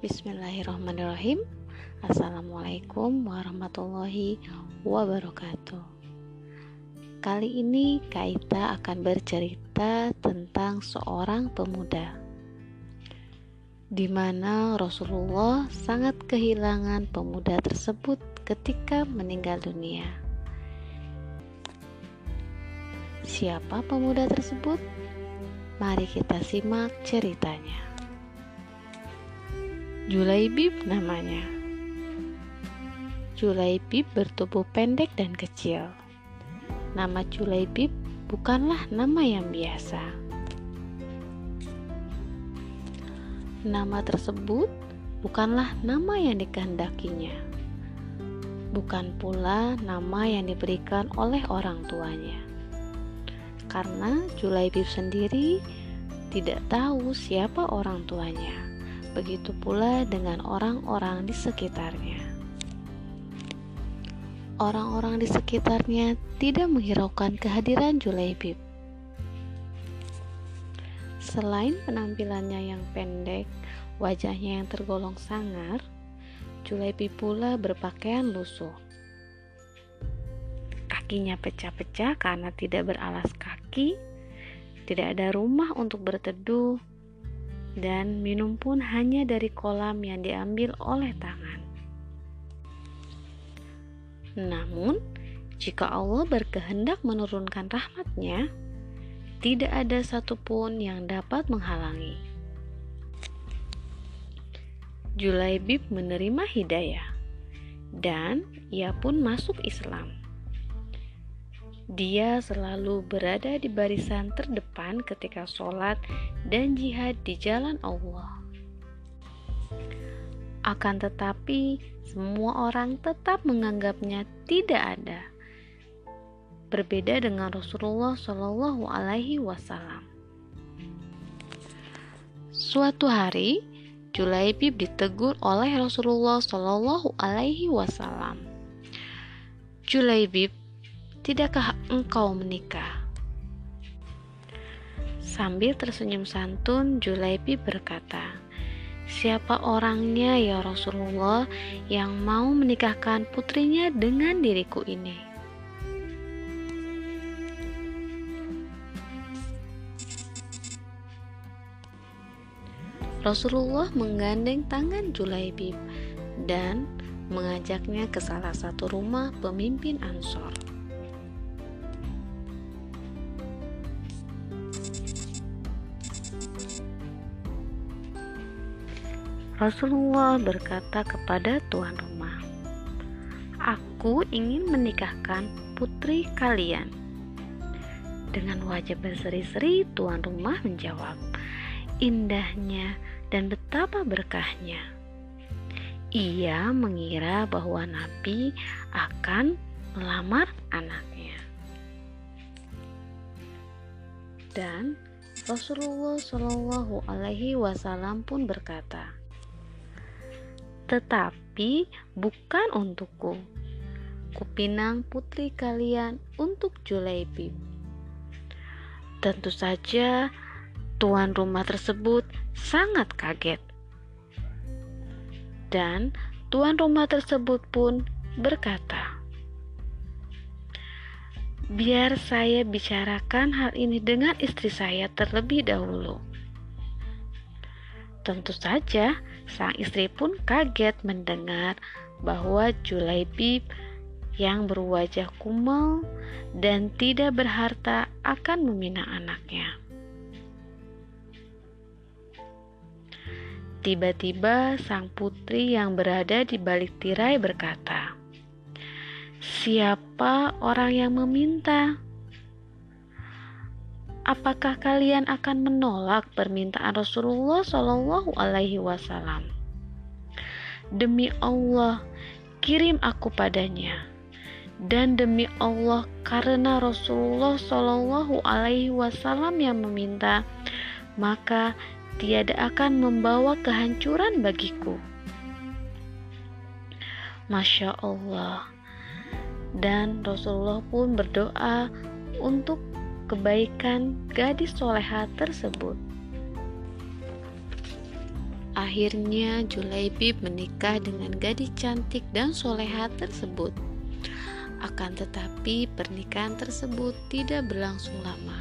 Bismillahirrahmanirrahim Assalamualaikum warahmatullahi wabarakatuh Kali ini Kaita akan bercerita tentang seorang pemuda di mana Rasulullah sangat kehilangan pemuda tersebut ketika meninggal dunia. Siapa pemuda tersebut? Mari kita simak ceritanya. Julaibib namanya. Julaibib bertubuh pendek dan kecil. Nama Julaibib bukanlah nama yang biasa. Nama tersebut bukanlah nama yang dikehendakinya. Bukan pula nama yang diberikan oleh orang tuanya karena Julaibib sendiri tidak tahu siapa orang tuanya. Begitu pula dengan orang-orang di sekitarnya. Orang-orang di sekitarnya tidak menghiraukan kehadiran Julaibib. Selain penampilannya yang pendek, wajahnya yang tergolong sangar, Julaibib pula berpakaian lusuh kakinya pecah-pecah karena tidak beralas kaki, tidak ada rumah untuk berteduh, dan minum pun hanya dari kolam yang diambil oleh tangan. Namun, jika Allah berkehendak menurunkan rahmatnya, tidak ada satupun yang dapat menghalangi. Julaibib menerima hidayah, dan ia pun masuk Islam. Dia selalu berada di barisan terdepan ketika sholat dan jihad di jalan Allah. Akan tetapi, semua orang tetap menganggapnya tidak ada. Berbeda dengan Rasulullah Shallallahu Alaihi Wasallam. Suatu hari, Julaibib ditegur oleh Rasulullah Shallallahu Alaihi Wasallam. Julaibib, tidakkah engkau menikah? Sambil tersenyum santun, Julaibi berkata, Siapa orangnya ya Rasulullah yang mau menikahkan putrinya dengan diriku ini? Rasulullah menggandeng tangan Julaibib dan mengajaknya ke salah satu rumah pemimpin Ansor. Rasulullah berkata kepada tuan rumah, "Aku ingin menikahkan putri kalian." Dengan wajah berseri-seri, tuan rumah menjawab, "Indahnya dan betapa berkahnya." Ia mengira bahwa Nabi akan melamar anaknya. Dan Rasulullah Shallallahu Alaihi Wasallam pun berkata, tetapi bukan untukku. Kupinang putri kalian untuk Julaibib. Tentu saja tuan rumah tersebut sangat kaget. Dan tuan rumah tersebut pun berkata, "Biar saya bicarakan hal ini dengan istri saya terlebih dahulu." Tentu saja, sang istri pun kaget mendengar bahwa Julaibib yang berwajah kumal dan tidak berharta akan meminang anaknya. Tiba-tiba sang putri yang berada di balik tirai berkata, "Siapa orang yang meminta?" Apakah kalian akan menolak permintaan Rasulullah Shallallahu Alaihi Wasallam? Demi Allah, kirim aku padanya. Dan demi Allah, karena Rasulullah Shallallahu Alaihi Wasallam yang meminta, maka tiada akan membawa kehancuran bagiku. Masya Allah. Dan Rasulullah pun berdoa untuk kebaikan gadis soleha tersebut. Akhirnya Julaibib menikah dengan gadis cantik dan soleha tersebut. Akan tetapi pernikahan tersebut tidak berlangsung lama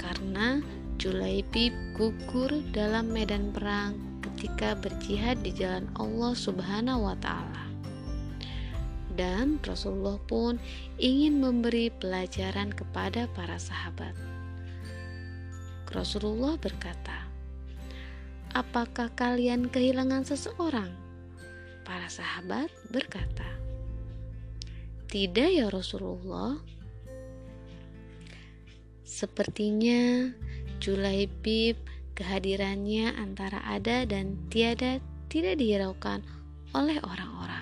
karena Julaibib gugur dalam medan perang ketika berjihad di jalan Allah Subhanahu wa taala. Dan Rasulullah pun ingin memberi pelajaran kepada para sahabat. Rasulullah berkata, "Apakah kalian kehilangan seseorang?" Para sahabat berkata, "Tidak ya Rasulullah." Sepertinya Julaibib kehadirannya antara ada dan tiada tidak dihiraukan oleh orang-orang.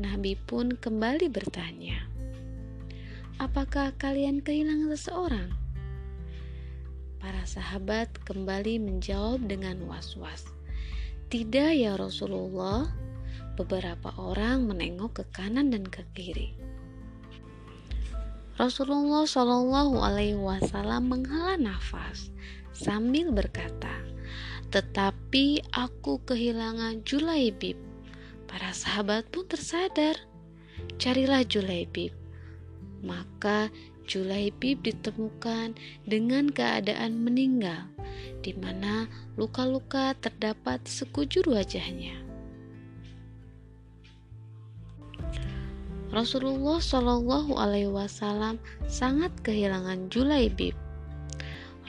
Nabi pun kembali bertanya, "Apakah kalian kehilangan seseorang?" Para sahabat kembali menjawab dengan was-was. Tidak ya Rasulullah. Beberapa orang menengok ke kanan dan ke kiri. Rasulullah Shallallahu Alaihi Wasallam menghela nafas sambil berkata, "Tetapi aku kehilangan Julaibib." Para sahabat pun tersadar. Carilah Julaibib. Maka Julaibib ditemukan dengan keadaan meninggal, di mana luka-luka terdapat sekujur wajahnya. Rasulullah Shallallahu Alaihi Wasallam sangat kehilangan Julaibib.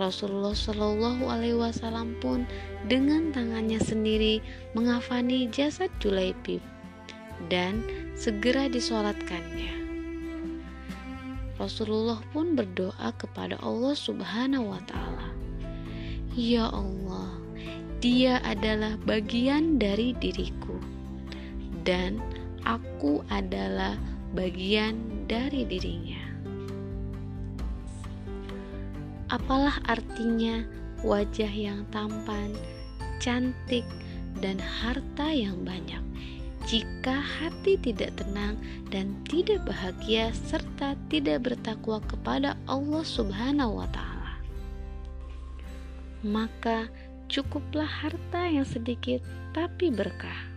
Rasulullah Shallallahu Alaihi Wasallam pun dengan tangannya sendiri mengafani jasad Julaibib dan segera disolatkannya. Rasulullah pun berdoa kepada Allah Subhanahu wa Ta'ala, "Ya Allah, Dia adalah bagian dari diriku, dan aku adalah bagian dari dirinya." Apalah artinya wajah yang tampan, cantik, dan harta yang banyak? jika hati tidak tenang dan tidak bahagia serta tidak bertakwa kepada Allah Subhanahu wa taala. Maka cukuplah harta yang sedikit tapi berkah.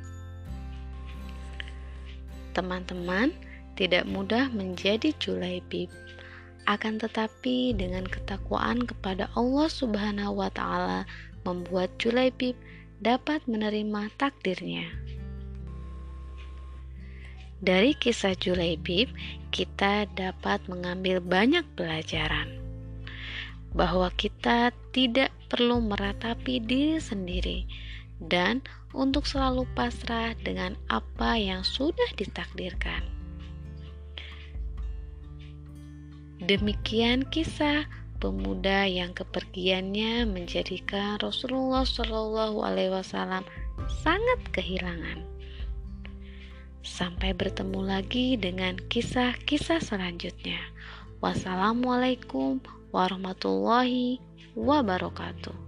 Teman-teman, tidak mudah menjadi julaibib. Akan tetapi dengan ketakwaan kepada Allah Subhanahu wa taala membuat julaibib dapat menerima takdirnya. Dari kisah Julaibib, kita dapat mengambil banyak pelajaran bahwa kita tidak perlu meratapi diri sendiri dan untuk selalu pasrah dengan apa yang sudah ditakdirkan. Demikian kisah pemuda yang kepergiannya menjadikan Rasulullah Shallallahu Alaihi Wasallam sangat kehilangan. Sampai bertemu lagi dengan kisah-kisah selanjutnya. Wassalamualaikum warahmatullahi wabarakatuh.